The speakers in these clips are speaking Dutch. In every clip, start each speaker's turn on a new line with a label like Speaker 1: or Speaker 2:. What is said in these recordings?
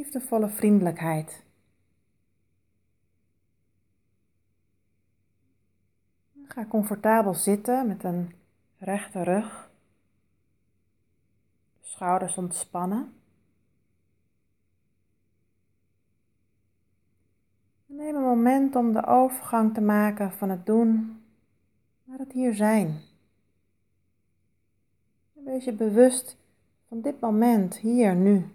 Speaker 1: liefdevolle vriendelijkheid. Ga comfortabel zitten met een rechte rug, schouders ontspannen. Neem een moment om de overgang te maken van het doen naar het hier zijn. Wees je bewust van dit moment, hier, nu.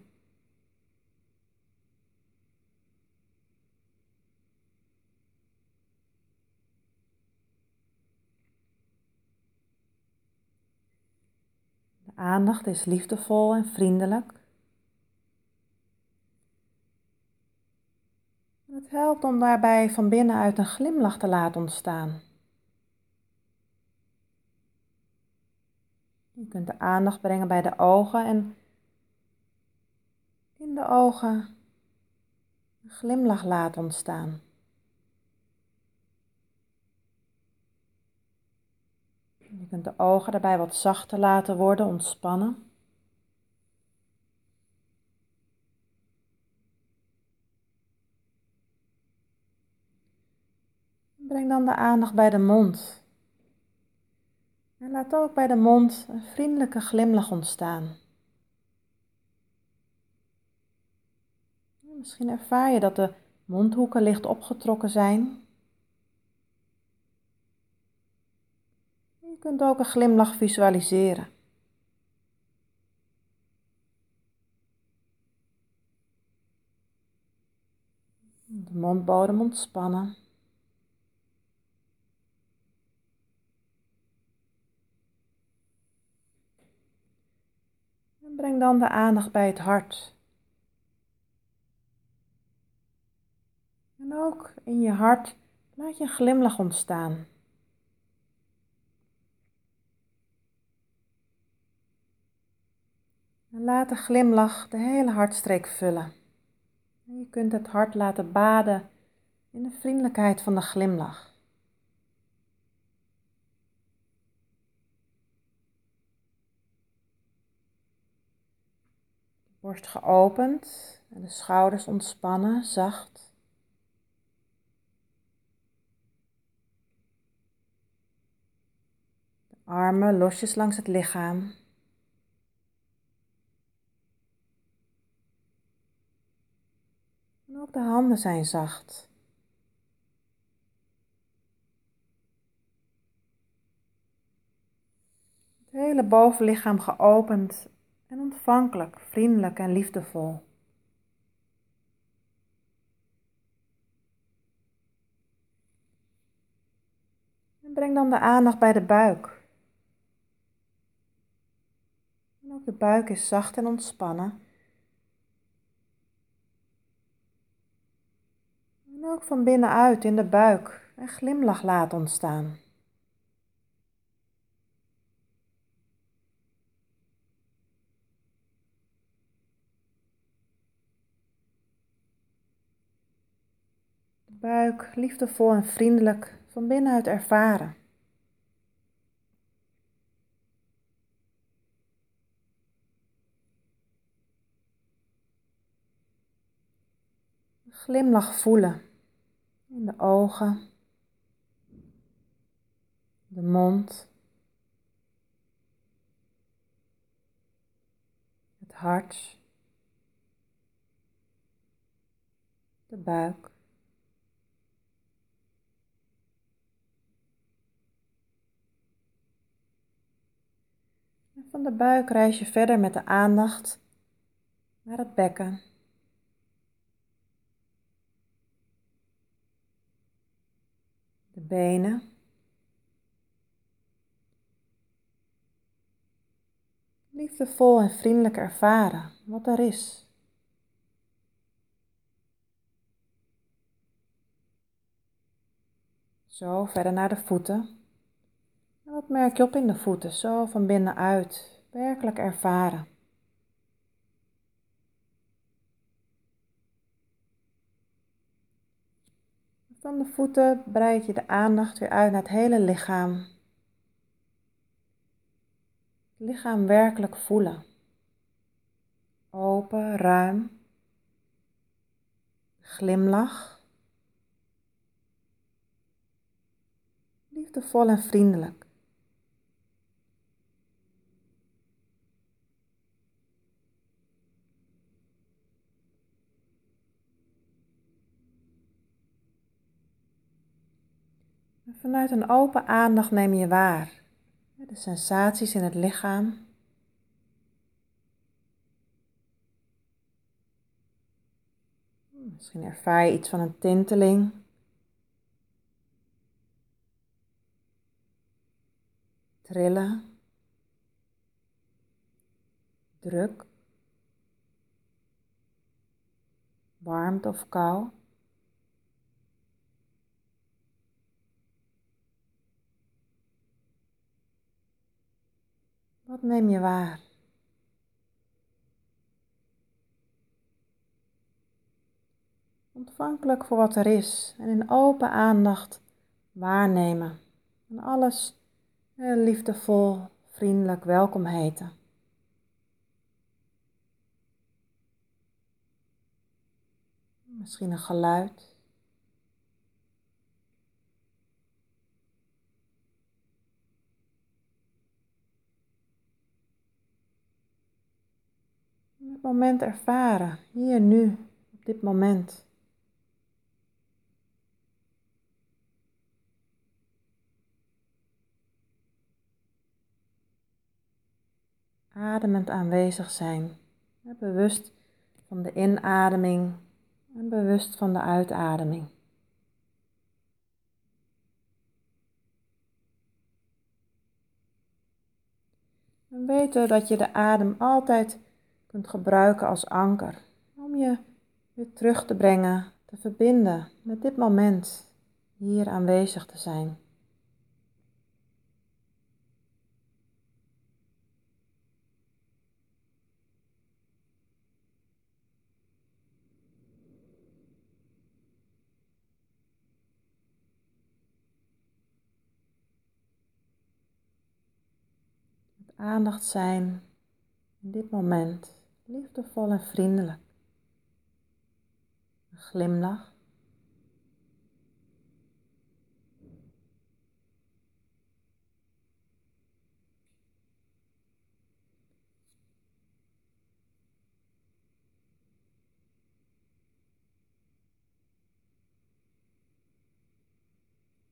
Speaker 1: De aandacht is liefdevol en vriendelijk. Het helpt om daarbij van binnenuit een glimlach te laten ontstaan. Je kunt de aandacht brengen bij de ogen en in de ogen een glimlach laten ontstaan. Je de ogen daarbij wat zachter laten worden, ontspannen. Breng dan de aandacht bij de mond. En laat ook bij de mond een vriendelijke glimlach ontstaan. Misschien ervaar je dat de mondhoeken licht opgetrokken zijn. Je kunt ook een glimlach visualiseren. De mondbodem ontspannen. breng dan de aandacht bij het hart. En ook in je hart laat je een glimlach ontstaan. En laat de glimlach de hele hartstreek vullen. En je kunt het hart laten baden in de vriendelijkheid van de glimlach. Borst geopend en de schouders ontspannen, zacht. De armen losjes langs het lichaam. En ook de handen zijn zacht. Het hele bovenlichaam geopend en ontvankelijk, vriendelijk en liefdevol. En breng dan de aandacht bij de buik. En ook de buik is zacht en ontspannen. En ook van binnenuit in de buik een glimlach laat ontstaan. buik liefdevol en vriendelijk van binnenuit ervaren. Glimlach voelen de ogen, de mond, het hart, de buik. Van de buik reis je verder met de aandacht naar het bekken. De benen. Liefdevol en vriendelijk ervaren wat er is. Zo verder naar de voeten. Wat merk je op in de voeten? Zo van binnenuit, werkelijk ervaren. Van de voeten breid je de aandacht weer uit naar het hele lichaam. Het lichaam werkelijk voelen. Open, ruim. Glimlach. Liefdevol en vriendelijk. Vanuit een open aandacht neem je waar de sensaties in het lichaam. Misschien ervaar je iets van een tinteling. Trillen. Druk. Warmte of kou. Wat neem je waar? Ontvankelijk voor wat er is en in open aandacht waarnemen en alles liefdevol, vriendelijk welkom heten. Misschien een geluid. het moment ervaren, hier nu, op dit moment. Ademend aanwezig zijn, bewust van de inademing en bewust van de uitademing. En weten dat je de adem altijd kunt gebruiken als anker om je weer terug te brengen, te verbinden met dit moment, hier aanwezig te zijn. aandacht zijn in dit moment liefdevol en vriendelijk. Een glimlach.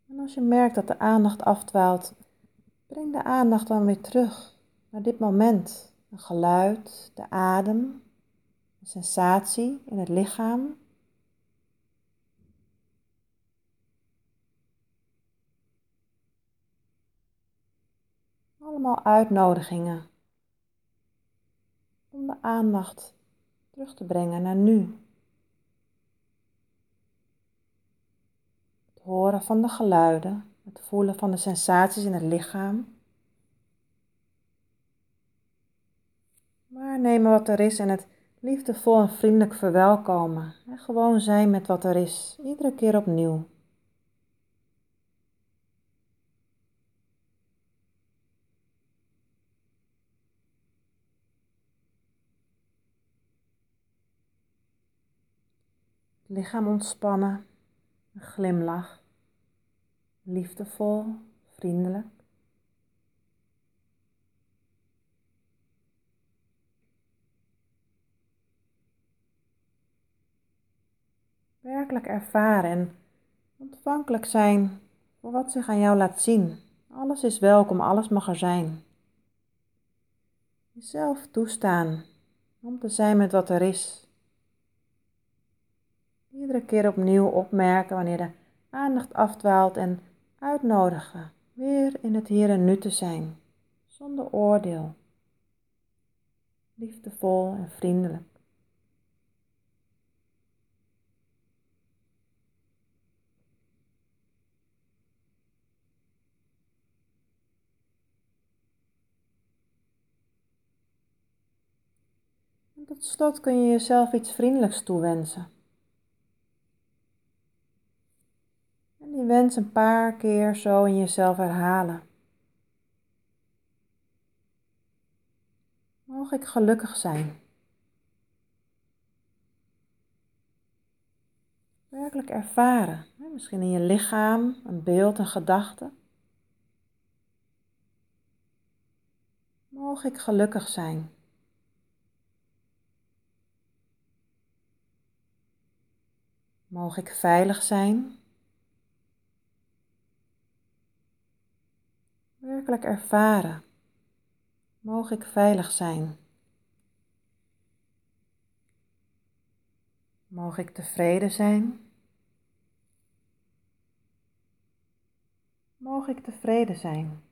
Speaker 1: En als je merkt dat de aandacht afdwaalt, breng de aandacht dan weer terug naar dit moment een geluid, de adem, een sensatie in het lichaam. Allemaal uitnodigingen om de aandacht terug te brengen naar nu. Het horen van de geluiden, het voelen van de sensaties in het lichaam. Waarnemen wat er is en het liefdevol en vriendelijk verwelkomen. En gewoon zijn met wat er is, iedere keer opnieuw. Lichaam ontspannen, een glimlach, liefdevol, vriendelijk. Werkelijk ervaren en ontvankelijk zijn voor wat zich aan jou laat zien. Alles is welkom, alles mag er zijn. Jezelf toestaan om te zijn met wat er is. Iedere keer opnieuw opmerken wanneer de aandacht afdwaalt en uitnodigen weer in het hier en nu te zijn, zonder oordeel. Liefdevol en vriendelijk. Tot slot kun je jezelf iets vriendelijks toewensen. En die wens een paar keer zo in jezelf herhalen. Mogen ik gelukkig zijn? ervaren? Misschien in je lichaam, een beeld, een gedachte. Mogen ik gelukkig zijn? Mogen ik veilig zijn? Werkelijk ervaren. Mogen ik veilig zijn? Mogen ik tevreden zijn? Mogen ik tevreden zijn?